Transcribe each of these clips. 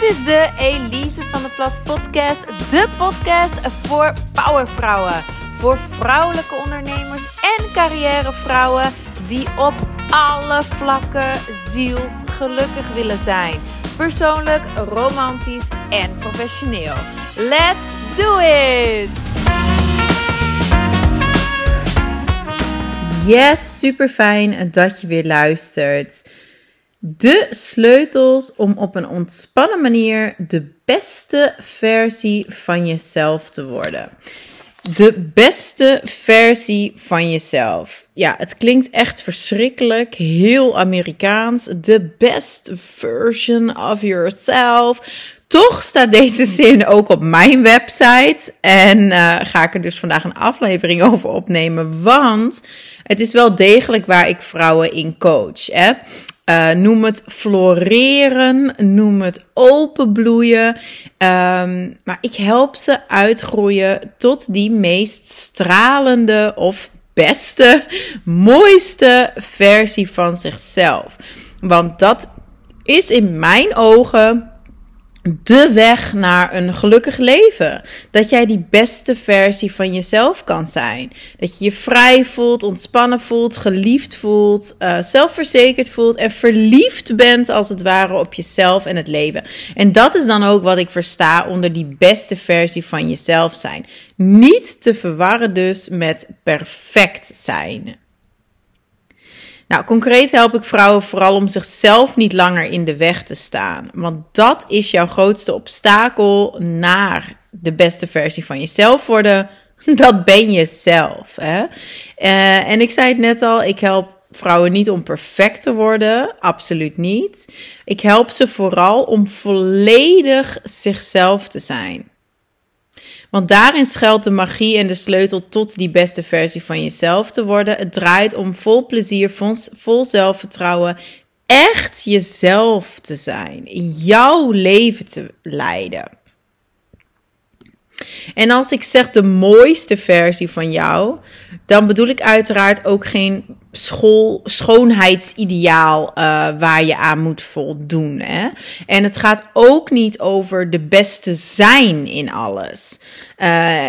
Dit is de Elise van de Plas podcast. De podcast voor powervrouwen. Voor vrouwelijke ondernemers en carrièrevrouwen die op alle vlakken zielsgelukkig willen zijn. Persoonlijk, romantisch en professioneel. Let's do it! Yes, super fijn dat je weer luistert. De sleutels om op een ontspannen manier de beste versie van jezelf te worden. De beste versie van jezelf. Ja, het klinkt echt verschrikkelijk, heel Amerikaans. The best version of yourself. Toch staat deze zin ook op mijn website. En uh, ga ik er dus vandaag een aflevering over opnemen. Want het is wel degelijk waar ik vrouwen in coach. Hè? Uh, noem het floreren, noem het openbloeien. Um, maar ik help ze uitgroeien tot die meest stralende of beste, mooiste versie van zichzelf. Want dat is in mijn ogen de weg naar een gelukkig leven. Dat jij die beste versie van jezelf kan zijn. Dat je je vrij voelt, ontspannen voelt, geliefd voelt, uh, zelfverzekerd voelt en verliefd bent als het ware op jezelf en het leven. En dat is dan ook wat ik versta onder die beste versie van jezelf zijn. Niet te verwarren dus met perfect zijn. Nou, concreet help ik vrouwen vooral om zichzelf niet langer in de weg te staan. Want dat is jouw grootste obstakel naar de beste versie van jezelf worden. Dat ben je zelf. Hè? Uh, en ik zei het net al, ik help vrouwen niet om perfect te worden, absoluut niet. Ik help ze vooral om volledig zichzelf te zijn. Want daarin schuilt de magie en de sleutel tot die beste versie van jezelf te worden. Het draait om vol plezier, vol, zelfvertrouwen, echt jezelf te zijn, in jouw leven te leiden. En als ik zeg de mooiste versie van jou, dan bedoel ik uiteraard ook geen school, schoonheidsideaal uh, waar je aan moet voldoen. Hè? En het gaat ook niet over de beste zijn in alles. Uh,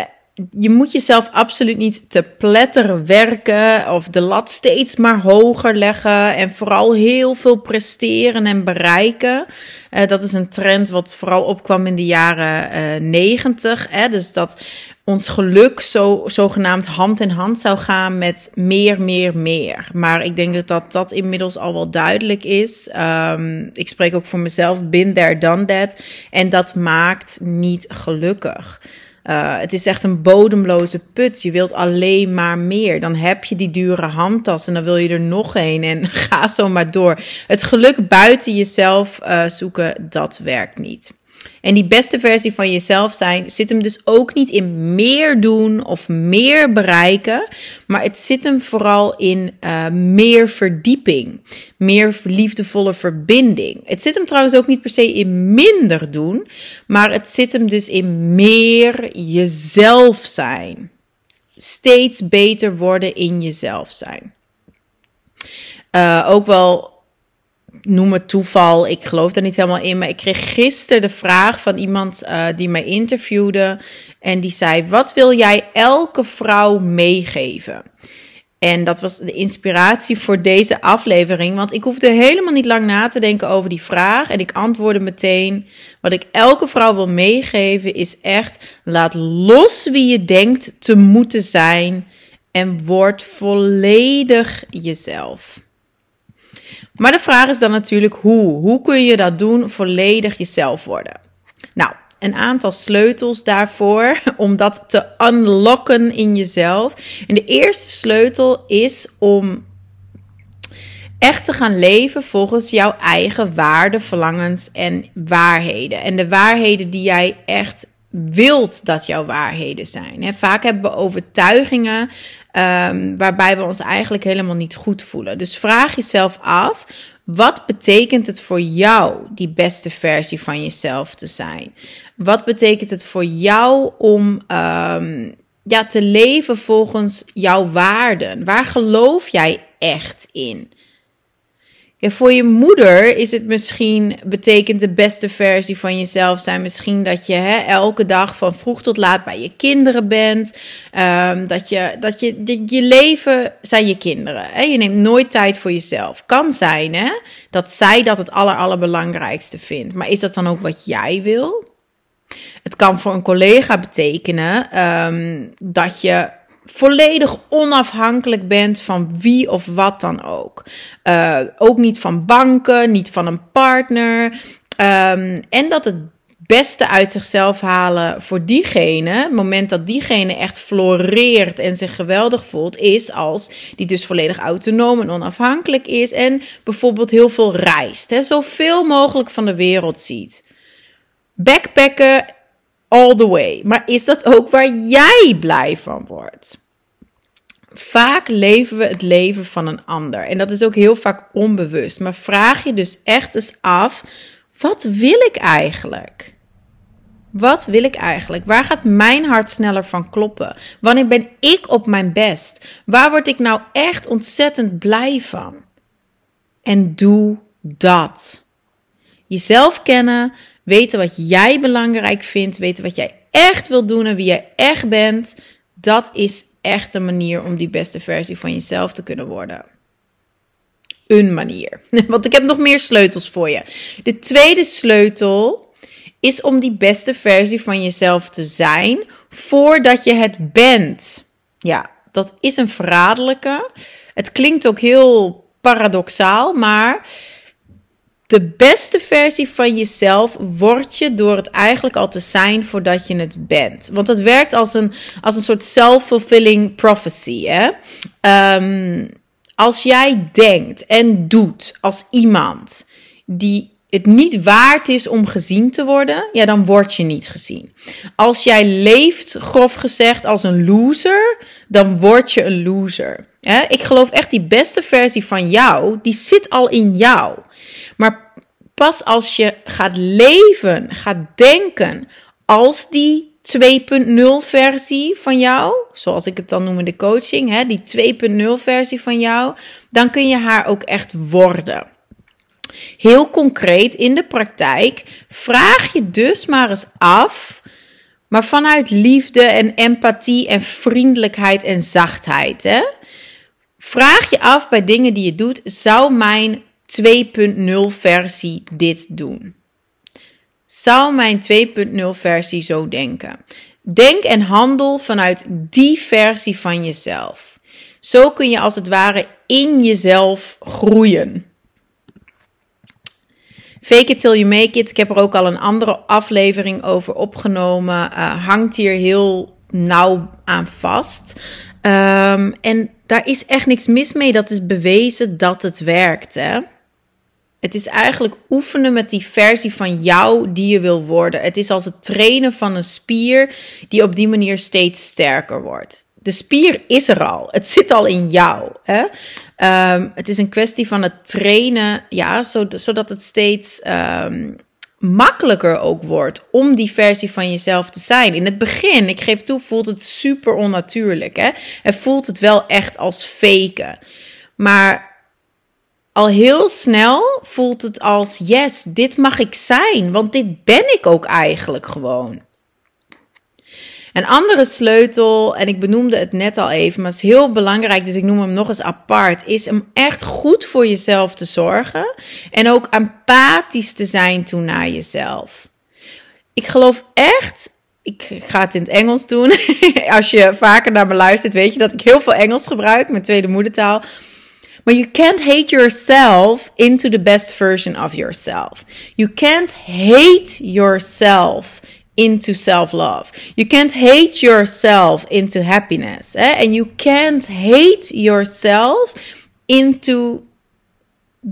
je moet jezelf absoluut niet te pletteren werken of de lat steeds maar hoger leggen en vooral heel veel presteren en bereiken. Uh, dat is een trend wat vooral opkwam in de jaren negentig. Uh, dus dat ons geluk zo zogenaamd hand in hand zou gaan met meer, meer, meer. Maar ik denk dat dat, inmiddels al wel duidelijk is. Um, ik spreek ook voor mezelf, been there, done that. En dat maakt niet gelukkig. Uh, het is echt een bodemloze put. Je wilt alleen maar meer. Dan heb je die dure handtas en dan wil je er nog een. En ga zo maar door. Het geluk buiten jezelf uh, zoeken, dat werkt niet. En die beste versie van jezelf zijn zit hem dus ook niet in meer doen of meer bereiken, maar het zit hem vooral in uh, meer verdieping, meer liefdevolle verbinding. Het zit hem trouwens ook niet per se in minder doen, maar het zit hem dus in meer jezelf zijn. Steeds beter worden in jezelf zijn. Uh, ook wel noem het toeval, ik geloof daar niet helemaal in. Maar ik kreeg gisteren de vraag van iemand uh, die mij interviewde. En die zei: Wat wil jij elke vrouw meegeven? En dat was de inspiratie voor deze aflevering. Want ik hoefde helemaal niet lang na te denken over die vraag. En ik antwoordde meteen: Wat ik elke vrouw wil meegeven is echt: laat los wie je denkt te moeten zijn. En word volledig jezelf. Maar de vraag is dan natuurlijk hoe. Hoe kun je dat doen, volledig jezelf worden? Nou, een aantal sleutels daarvoor om dat te unlocken in jezelf. En de eerste sleutel is om echt te gaan leven volgens jouw eigen waarden, verlangens en waarheden. En de waarheden die jij echt wilt dat jouw waarheden zijn. Vaak hebben we overtuigingen um, waarbij we ons eigenlijk helemaal niet goed voelen. Dus vraag jezelf af, wat betekent het voor jou die beste versie van jezelf te zijn? Wat betekent het voor jou om um, ja, te leven volgens jouw waarden? Waar geloof jij echt in? Ja, voor je moeder is het misschien, betekent de beste versie van jezelf zijn misschien dat je hè, elke dag van vroeg tot laat bij je kinderen bent. Um, dat je, dat je, je, leven zijn je kinderen. Hè? Je neemt nooit tijd voor jezelf. Kan zijn hè, dat zij dat het aller, allerbelangrijkste vindt. Maar is dat dan ook wat jij wil? Het kan voor een collega betekenen um, dat je volledig onafhankelijk bent van wie of wat dan ook. Uh, ook niet van banken, niet van een partner. Um, en dat het beste uit zichzelf halen voor diegene, het moment dat diegene echt floreert en zich geweldig voelt, is als die dus volledig autonoom en onafhankelijk is en bijvoorbeeld heel veel reist, hè, zoveel mogelijk van de wereld ziet. Backpacken all the way. Maar is dat ook waar jij blij van wordt? Vaak leven we het leven van een ander. En dat is ook heel vaak onbewust. Maar vraag je dus echt eens af: wat wil ik eigenlijk? Wat wil ik eigenlijk? Waar gaat mijn hart sneller van kloppen? Wanneer ben ik op mijn best? Waar word ik nou echt ontzettend blij van? En doe dat. Jezelf kennen, weten wat jij belangrijk vindt, weten wat jij echt wil doen en wie jij echt bent, dat is echt een manier om die beste versie van jezelf te kunnen worden. Een manier. Want ik heb nog meer sleutels voor je. De tweede sleutel is om die beste versie van jezelf te zijn voordat je het bent. Ja, dat is een verraderlijke. Het klinkt ook heel paradoxaal, maar de beste versie van jezelf word je door het eigenlijk al te zijn voordat je het bent. Want het werkt als een, als een soort self-fulfilling prophecy. Hè? Um, als jij denkt en doet als iemand die het niet waard is om gezien te worden, ja, dan word je niet gezien. Als jij leeft, grof gezegd, als een loser, dan word je een loser. Ik geloof echt die beste versie van jou, die zit al in jou. Maar pas als je gaat leven, gaat denken als die 2.0 versie van jou, zoals ik het dan noem in de coaching, hè, die 2.0 versie van jou, dan kun je haar ook echt worden. Heel concreet in de praktijk vraag je dus maar eens af, maar vanuit liefde en empathie en vriendelijkheid en zachtheid. Hè? Vraag je af bij dingen die je doet, zou mijn 2.0 versie dit doen? Zou mijn 2.0 versie zo denken? Denk en handel vanuit die versie van jezelf. Zo kun je als het ware in jezelf groeien. Fake it till you make it. Ik heb er ook al een andere aflevering over opgenomen. Uh, hangt hier heel nauw aan vast. Um, en daar is echt niks mis mee. Dat is bewezen dat het werkt. Hè? Het is eigenlijk oefenen met die versie van jou die je wil worden. Het is als het trainen van een spier die op die manier steeds sterker wordt. De spier is er al. Het zit al in jou. Hè? Um, het is een kwestie van het trainen, ja, zodat het steeds um, makkelijker ook wordt om die versie van jezelf te zijn. In het begin, ik geef toe, voelt het super onnatuurlijk. Hè? Het voelt het wel echt als faken. Maar al heel snel voelt het als: yes, dit mag ik zijn, want dit ben ik ook eigenlijk gewoon. Een andere sleutel, en ik benoemde het net al even, maar het is heel belangrijk, dus ik noem hem nog eens apart, is om echt goed voor jezelf te zorgen en ook empathisch te zijn toe naar jezelf. Ik geloof echt, ik ga het in het Engels doen. Als je vaker naar me luistert, weet je dat ik heel veel Engels gebruik, mijn tweede moedertaal. Maar you can't hate yourself into the best version of yourself. You can't hate yourself into self love. You can't hate yourself into happiness. Eh? And you can't hate yourself into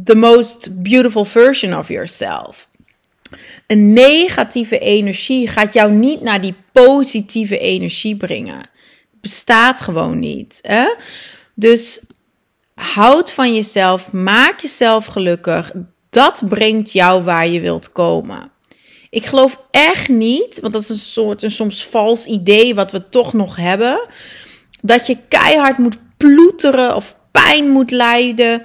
the most beautiful version of yourself. Een negatieve energie gaat jou niet naar die positieve energie brengen. Bestaat gewoon niet. Hè? Dus houd van jezelf, maak jezelf gelukkig. Dat brengt jou waar je wilt komen. Ik geloof echt niet, want dat is een soort een soms vals idee wat we toch nog hebben, dat je keihard moet ploeteren of pijn moet lijden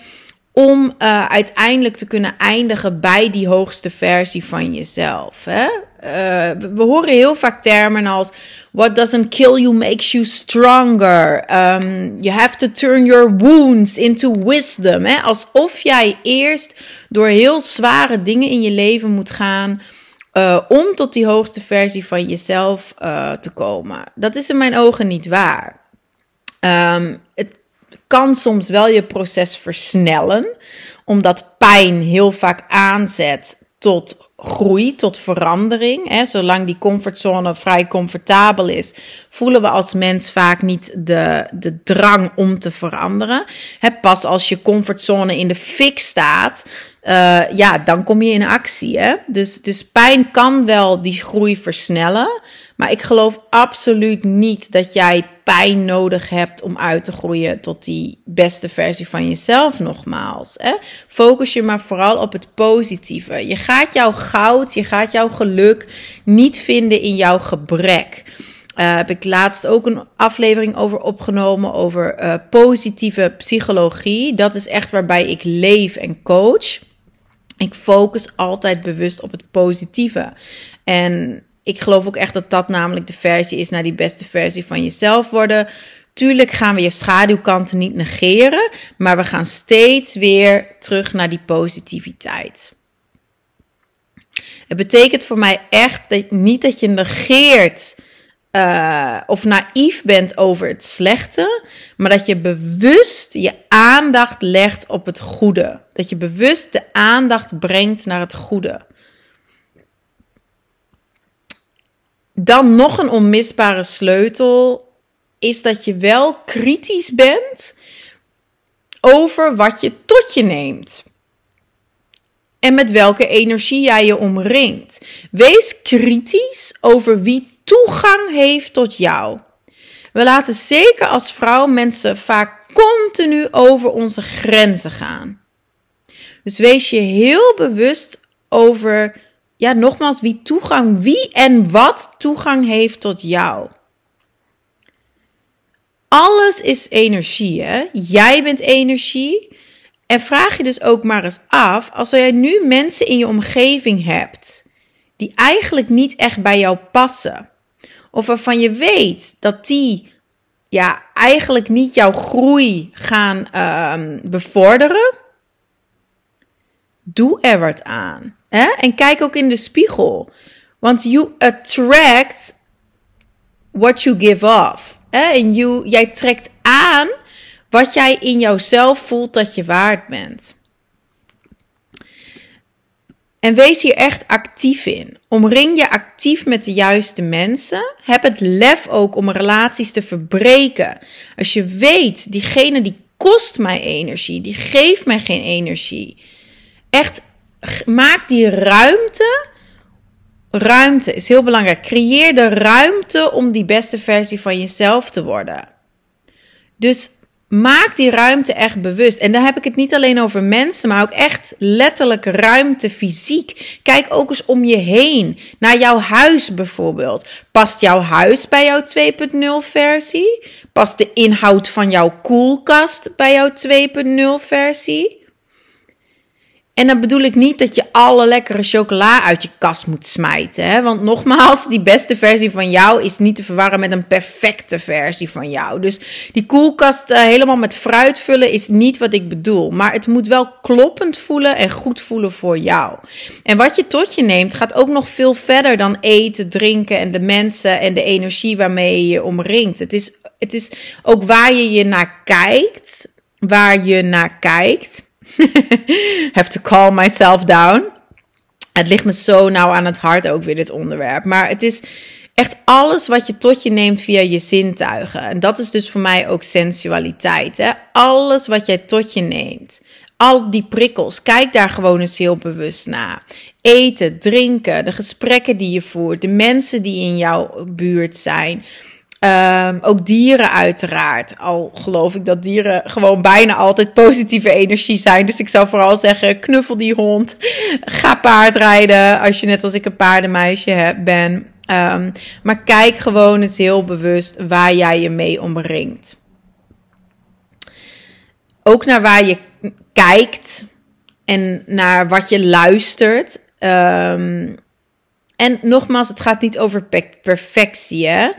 om uh, uiteindelijk te kunnen eindigen bij die hoogste versie van jezelf. Hè? Uh, we horen heel vaak termen als what doesn't kill you makes you stronger. Um, you have to turn your wounds into wisdom. Hè? Alsof jij eerst door heel zware dingen in je leven moet gaan. Uh, om tot die hoogste versie van jezelf te komen. Dat is in mijn ogen niet waar. Um, het kan soms wel je proces versnellen, omdat pijn heel vaak aanzet tot groei, tot verandering. Hè. Zolang die comfortzone vrij comfortabel is, voelen we als mens vaak niet de, de drang om te veranderen. Hè, pas als je comfortzone in de fik staat, uh, ja, dan kom je in actie. Hè? Dus, dus pijn kan wel die groei versnellen. Maar ik geloof absoluut niet dat jij nodig hebt om uit te groeien tot die beste versie van jezelf, nogmaals. Hè? Focus je maar vooral op het positieve. Je gaat jouw goud, je gaat jouw geluk niet vinden in jouw gebrek. Uh, heb ik laatst ook een aflevering over opgenomen over uh, positieve psychologie. Dat is echt waarbij ik leef en coach. Ik focus altijd bewust op het positieve. En ik geloof ook echt dat dat namelijk de versie is naar die beste versie van jezelf worden. Tuurlijk gaan we je schaduwkanten niet negeren, maar we gaan steeds weer terug naar die positiviteit. Het betekent voor mij echt dat, niet dat je negeert uh, of naïef bent over het slechte, maar dat je bewust je aandacht legt op het goede. Dat je bewust de aandacht brengt naar het goede. Dan nog een onmisbare sleutel is dat je wel kritisch bent over wat je tot je neemt. En met welke energie jij je omringt. Wees kritisch over wie toegang heeft tot jou. We laten zeker als vrouw mensen vaak continu over onze grenzen gaan. Dus wees je heel bewust over ja, nogmaals, wie toegang, wie en wat toegang heeft tot jou. Alles is energie, hè? Jij bent energie. En vraag je dus ook maar eens af, als jij nu mensen in je omgeving hebt die eigenlijk niet echt bij jou passen, of waarvan je weet dat die ja, eigenlijk niet jouw groei gaan uh, bevorderen, doe er wat aan. Hè? En kijk ook in de spiegel. Want you attract what you give off. En jij trekt aan wat jij in jouzelf voelt dat je waard bent. En wees hier echt actief in. Omring je actief met de juiste mensen. Heb het lef ook om relaties te verbreken. Als je weet, diegene die kost mij energie, die geeft mij geen energie. Echt maak die ruimte. Ruimte is heel belangrijk. Creëer de ruimte om die beste versie van jezelf te worden. Dus maak die ruimte echt bewust. En dan heb ik het niet alleen over mensen, maar ook echt letterlijk ruimte fysiek. Kijk ook eens om je heen. Naar jouw huis bijvoorbeeld. Past jouw huis bij jouw 2.0 versie? Past de inhoud van jouw koelkast bij jouw 2.0 versie? En dan bedoel ik niet dat je alle lekkere chocola uit je kast moet smijten. Hè? Want nogmaals, die beste versie van jou is niet te verwarren met een perfecte versie van jou. Dus die koelkast uh, helemaal met fruit vullen is niet wat ik bedoel. Maar het moet wel kloppend voelen en goed voelen voor jou. En wat je tot je neemt gaat ook nog veel verder dan eten, drinken en de mensen en de energie waarmee je je omringt. Het is, het is ook waar je je naar kijkt. Waar je naar kijkt have to calm myself down. Het ligt me zo nauw aan het hart ook weer dit onderwerp. Maar het is echt alles wat je tot je neemt via je zintuigen. En dat is dus voor mij ook sensualiteit. Hè? Alles wat jij tot je neemt. Al die prikkels, kijk daar gewoon eens heel bewust naar. Eten, drinken, de gesprekken die je voert, de mensen die in jouw buurt zijn. Um, ook dieren uiteraard. Al geloof ik dat dieren gewoon bijna altijd positieve energie zijn. Dus ik zou vooral zeggen, knuffel die hond. Ga paardrijden als je net als ik een paardenmeisje ben. Um, maar kijk gewoon eens heel bewust waar jij je mee omringt. Ook naar waar je kijkt en naar wat je luistert. Um, en nogmaals, het gaat niet over perfectie, hè?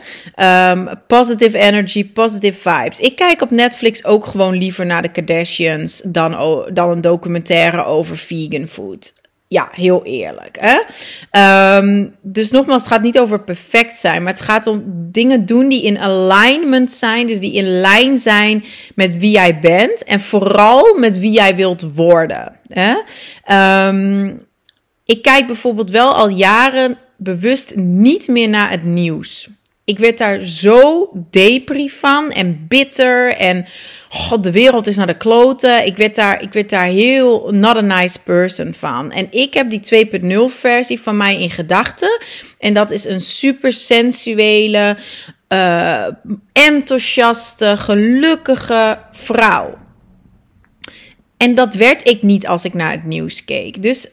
Um, positive energy, positive vibes. Ik kijk op Netflix ook gewoon liever naar de Kardashians dan, dan een documentaire over vegan food. Ja, heel eerlijk. Hè? Um, dus nogmaals, het gaat niet over perfect zijn, maar het gaat om dingen doen die in alignment zijn, dus die in lijn zijn met wie jij bent en vooral met wie jij wilt worden. Hè? Um, ik kijk bijvoorbeeld wel al jaren bewust niet meer naar het nieuws. Ik werd daar zo depri van en bitter en god, de wereld is naar de kloten. Ik werd daar, ik werd daar heel not a nice person van. En ik heb die 2.0 versie van mij in gedachten. En dat is een super sensuele, uh, enthousiaste, gelukkige vrouw. En dat werd ik niet als ik naar het nieuws keek. Dus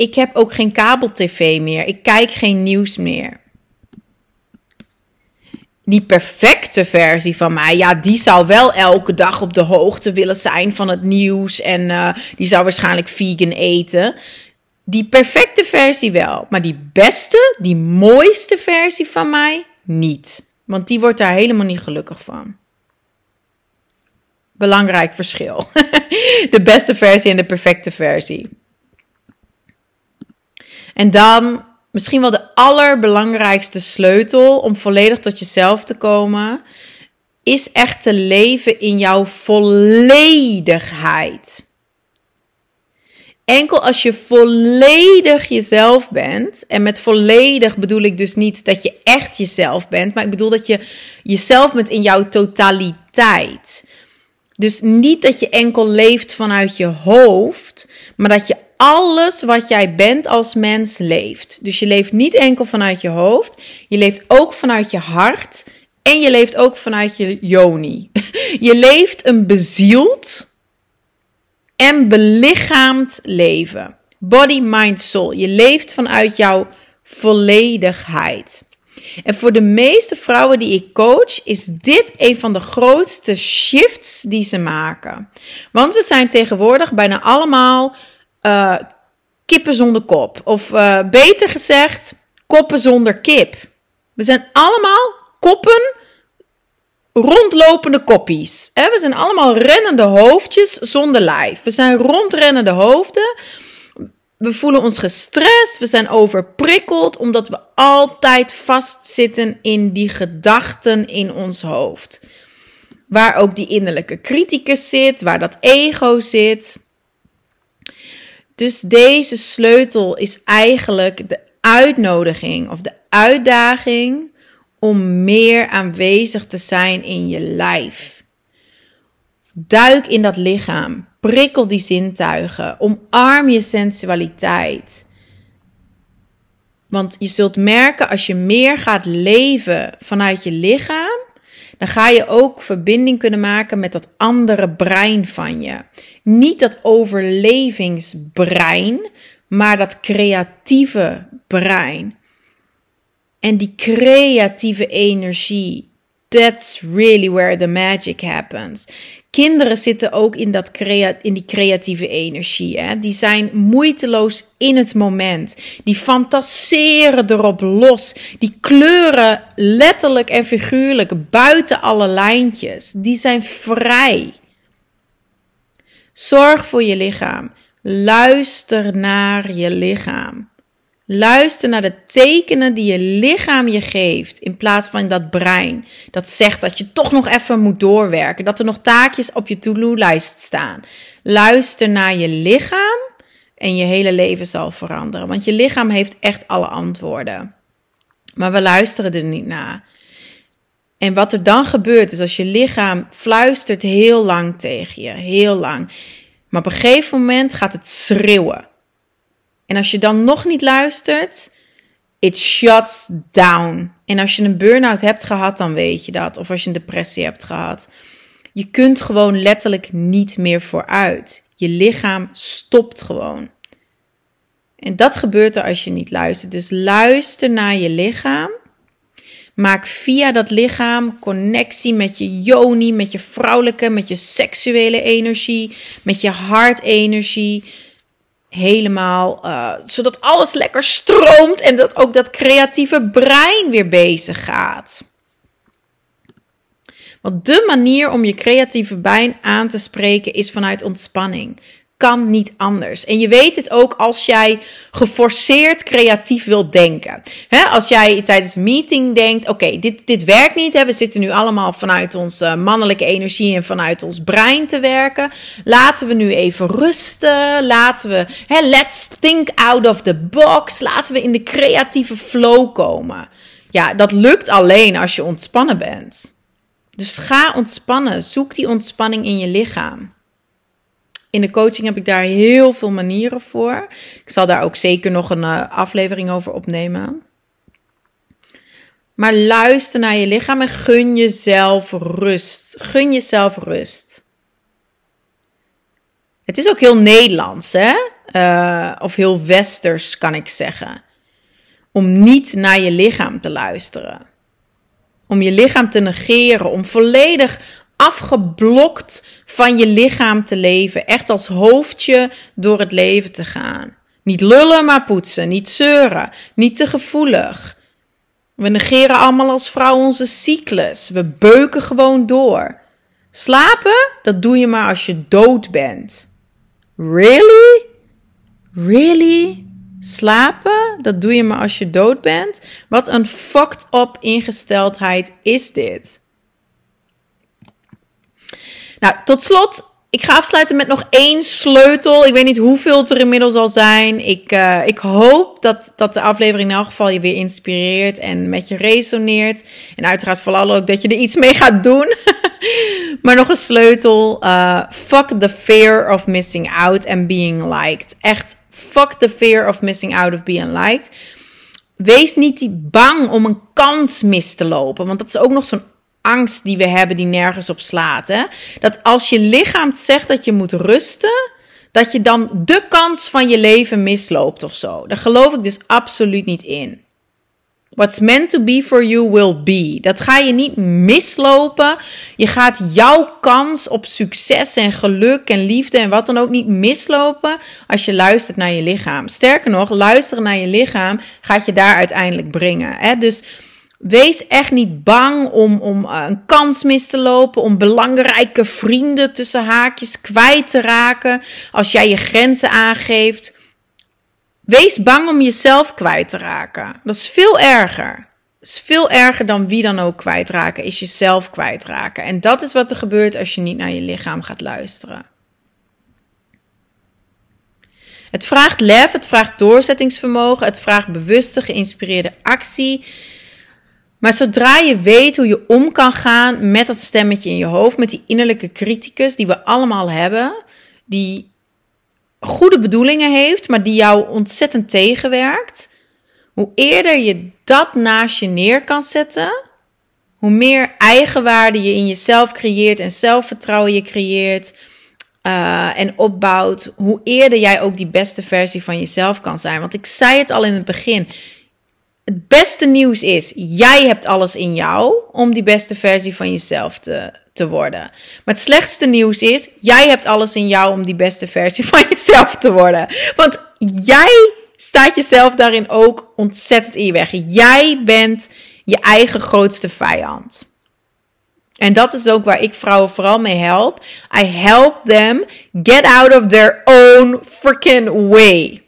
ik heb ook geen kabel-tv meer. Ik kijk geen nieuws meer. Die perfecte versie van mij, ja, die zou wel elke dag op de hoogte willen zijn van het nieuws. En uh, die zou waarschijnlijk vegan eten. Die perfecte versie wel. Maar die beste, die mooiste versie van mij, niet. Want die wordt daar helemaal niet gelukkig van. Belangrijk verschil. de beste versie en de perfecte versie. En dan misschien wel de allerbelangrijkste sleutel om volledig tot jezelf te komen, is echt te leven in jouw volledigheid. Enkel als je volledig jezelf bent, en met volledig bedoel ik dus niet dat je echt jezelf bent, maar ik bedoel dat je jezelf bent in jouw totaliteit. Dus niet dat je enkel leeft vanuit je hoofd, maar dat je alles wat jij bent als mens leeft. Dus je leeft niet enkel vanuit je hoofd, je leeft ook vanuit je hart en je leeft ook vanuit je yoni. Je leeft een bezield en belichaamd leven. Body, mind, soul. Je leeft vanuit jouw volledigheid. En voor de meeste vrouwen die ik coach, is dit een van de grootste shifts die ze maken. Want we zijn tegenwoordig bijna allemaal uh, kippen zonder kop. Of uh, beter gezegd, koppen zonder kip. We zijn allemaal koppen, rondlopende koppies. We zijn allemaal rennende hoofdjes zonder lijf. We zijn rondrennende hoofden. We voelen ons gestrest, we zijn overprikkeld, omdat we altijd vastzitten in die gedachten in ons hoofd. Waar ook die innerlijke criticus zit, waar dat ego zit. Dus deze sleutel is eigenlijk de uitnodiging of de uitdaging om meer aanwezig te zijn in je lijf. Duik in dat lichaam, prikkel die zintuigen, omarm je sensualiteit. Want je zult merken als je meer gaat leven vanuit je lichaam, dan ga je ook verbinding kunnen maken met dat andere brein van je. Niet dat overlevingsbrein, maar dat creatieve brein. En die creatieve energie, that's really where the magic happens. Kinderen zitten ook in, dat crea in die creatieve energie. Hè? Die zijn moeiteloos in het moment. Die fantaseren erop los. Die kleuren letterlijk en figuurlijk buiten alle lijntjes. Die zijn vrij. Zorg voor je lichaam. Luister naar je lichaam. Luister naar de tekenen die je lichaam je geeft, in plaats van dat brein dat zegt dat je toch nog even moet doorwerken, dat er nog taakjes op je to-do-lijst staan. Luister naar je lichaam en je hele leven zal veranderen, want je lichaam heeft echt alle antwoorden. Maar we luisteren er niet naar. En wat er dan gebeurt is als je lichaam fluistert heel lang tegen je, heel lang. Maar op een gegeven moment gaat het schreeuwen. En als je dan nog niet luistert, it shuts down. En als je een burn-out hebt gehad, dan weet je dat. Of als je een depressie hebt gehad. Je kunt gewoon letterlijk niet meer vooruit. Je lichaam stopt gewoon. En dat gebeurt er als je niet luistert. Dus luister naar je lichaam. Maak via dat lichaam connectie met je yoni, met je vrouwelijke, met je seksuele energie, met je hartenergie. Helemaal, uh, zodat alles lekker stroomt en dat ook dat creatieve brein weer bezig gaat. Want de manier om je creatieve brein aan te spreken is vanuit ontspanning kan niet anders. En je weet het ook als jij geforceerd creatief wilt denken. als jij tijdens een meeting denkt: oké, dit, dit werkt niet. We zitten nu allemaal vanuit onze mannelijke energie en vanuit ons brein te werken. Laten we nu even rusten. Laten we, let's think out of the box. Laten we in de creatieve flow komen. Ja, dat lukt alleen als je ontspannen bent. Dus ga ontspannen. Zoek die ontspanning in je lichaam. In de coaching heb ik daar heel veel manieren voor. Ik zal daar ook zeker nog een uh, aflevering over opnemen. Maar luister naar je lichaam en gun jezelf rust. Gun jezelf rust. Het is ook heel Nederlands, hè? Uh, of heel westers, kan ik zeggen. Om niet naar je lichaam te luisteren. Om je lichaam te negeren. Om volledig afgeblokt van je lichaam te leven. Echt als hoofdje door het leven te gaan. Niet lullen, maar poetsen. Niet zeuren. Niet te gevoelig. We negeren allemaal als vrouw onze cyclus. We beuken gewoon door. Slapen, dat doe je maar als je dood bent. Really? Really? Slapen, dat doe je maar als je dood bent? Wat een fucked up ingesteldheid is dit? Nou, tot slot, ik ga afsluiten met nog één sleutel. Ik weet niet hoeveel het er inmiddels al zijn. Ik, uh, ik hoop dat, dat de aflevering in elk geval je weer inspireert en met je resoneert. En uiteraard vooral ook dat je er iets mee gaat doen. maar nog een sleutel. Uh, fuck the fear of missing out and being liked. Echt, fuck the fear of missing out of being liked. Wees niet bang om een kans mis te lopen. Want dat is ook nog zo'n angst die we hebben die nergens op slaat. Hè? Dat als je lichaam zegt dat je moet rusten, dat je dan de kans van je leven misloopt of zo. Daar geloof ik dus absoluut niet in. What's meant to be for you will be. Dat ga je niet mislopen. Je gaat jouw kans op succes en geluk en liefde en wat dan ook niet mislopen als je luistert naar je lichaam. Sterker nog, luisteren naar je lichaam gaat je daar uiteindelijk brengen. Hè? Dus Wees echt niet bang om, om uh, een kans mis te lopen, om belangrijke vrienden tussen haakjes kwijt te raken als jij je grenzen aangeeft. Wees bang om jezelf kwijt te raken. Dat is veel erger. Dat is veel erger dan wie dan ook kwijtraken, is jezelf kwijtraken. En dat is wat er gebeurt als je niet naar je lichaam gaat luisteren. Het vraagt lef, het vraagt doorzettingsvermogen, het vraagt bewuste, geïnspireerde actie. Maar zodra je weet hoe je om kan gaan met dat stemmetje in je hoofd, met die innerlijke criticus die we allemaal hebben, die goede bedoelingen heeft, maar die jou ontzettend tegenwerkt, hoe eerder je dat naast je neer kan zetten, hoe meer eigenwaarde je in jezelf creëert en zelfvertrouwen je creëert uh, en opbouwt, hoe eerder jij ook die beste versie van jezelf kan zijn. Want ik zei het al in het begin. Het beste nieuws is, jij hebt alles in jou om die beste versie van jezelf te, te worden. Maar het slechtste nieuws is, jij hebt alles in jou om die beste versie van jezelf te worden. Want jij staat jezelf daarin ook ontzettend in je weg. Jij bent je eigen grootste vijand. En dat is ook waar ik vrouwen vooral mee help. I help them get out of their own freaking way.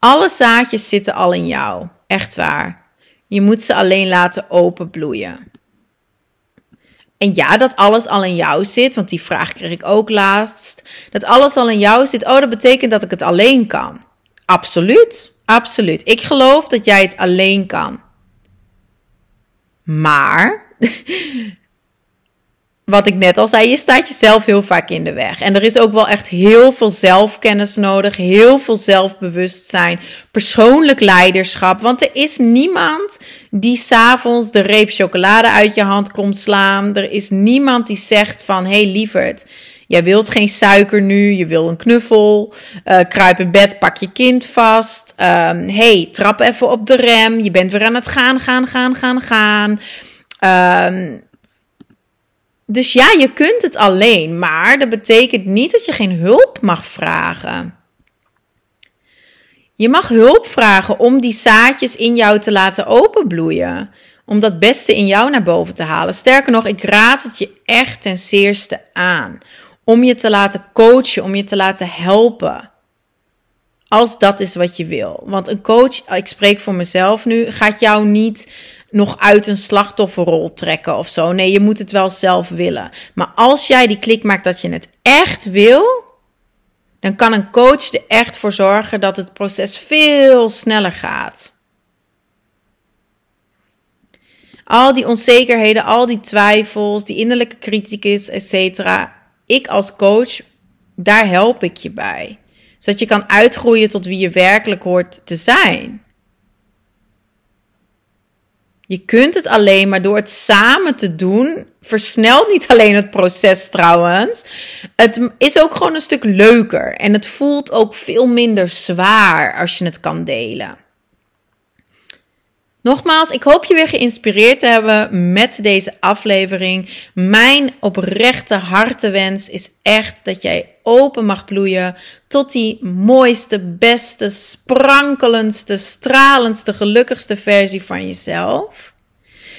Alle zaadjes zitten al in jou, echt waar. Je moet ze alleen laten openbloeien. En ja, dat alles al in jou zit, want die vraag kreeg ik ook laatst. Dat alles al in jou zit, oh, dat betekent dat ik het alleen kan. Absoluut, absoluut. Ik geloof dat jij het alleen kan. Maar wat ik net al zei, je staat jezelf heel vaak in de weg. En er is ook wel echt heel veel zelfkennis nodig, heel veel zelfbewustzijn, persoonlijk leiderschap. Want er is niemand die s'avonds de reep chocolade uit je hand komt slaan. Er is niemand die zegt van, hé hey, lieverd, Jij wilt geen suiker nu, je wil een knuffel. Uh, kruip in bed, pak je kind vast. Um, hey, trap even op de rem. Je bent weer aan het gaan, gaan, gaan, gaan, gaan. Um, dus ja, je kunt het alleen, maar dat betekent niet dat je geen hulp mag vragen. Je mag hulp vragen om die zaadjes in jou te laten openbloeien. Om dat beste in jou naar boven te halen. Sterker nog, ik raad het je echt ten zeerste aan. Om je te laten coachen, om je te laten helpen. Als dat is wat je wil. Want een coach, ik spreek voor mezelf nu, gaat jou niet nog uit een slachtofferrol trekken of zo. Nee, je moet het wel zelf willen. Maar als jij die klik maakt dat je het echt wil, dan kan een coach er echt voor zorgen dat het proces veel sneller gaat. Al die onzekerheden, al die twijfels, die innerlijke criticus, etc. Ik als coach, daar help ik je bij. Zodat je kan uitgroeien tot wie je werkelijk hoort te zijn. Je kunt het alleen maar door het samen te doen. Versnelt niet alleen het proces trouwens. Het is ook gewoon een stuk leuker. En het voelt ook veel minder zwaar als je het kan delen. Nogmaals, ik hoop je weer geïnspireerd te hebben met deze aflevering. Mijn oprechte hartewens is echt dat jij open mag bloeien tot die mooiste, beste, sprankelendste, stralendste, gelukkigste versie van jezelf.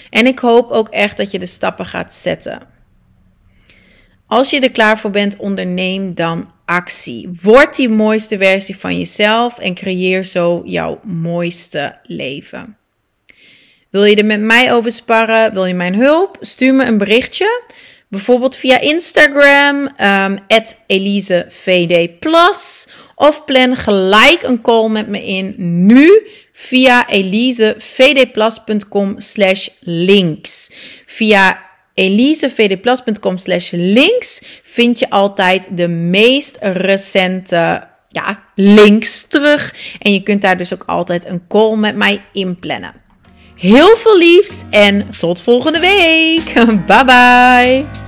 En ik hoop ook echt dat je de stappen gaat zetten. Als je er klaar voor bent, onderneem dan actie. Word die mooiste versie van jezelf en creëer zo jouw mooiste leven. Wil je er met mij over sparren? Wil je mijn hulp? Stuur me een berichtje. Bijvoorbeeld via Instagram, um, EliseVD+. Of plan gelijk een call met me in nu via elisevdplus.com slash links. Via elisevdplus.com slash links vind je altijd de meest recente ja, links terug. En je kunt daar dus ook altijd een call met mij inplannen. Heel veel liefs en tot volgende week. Bye bye.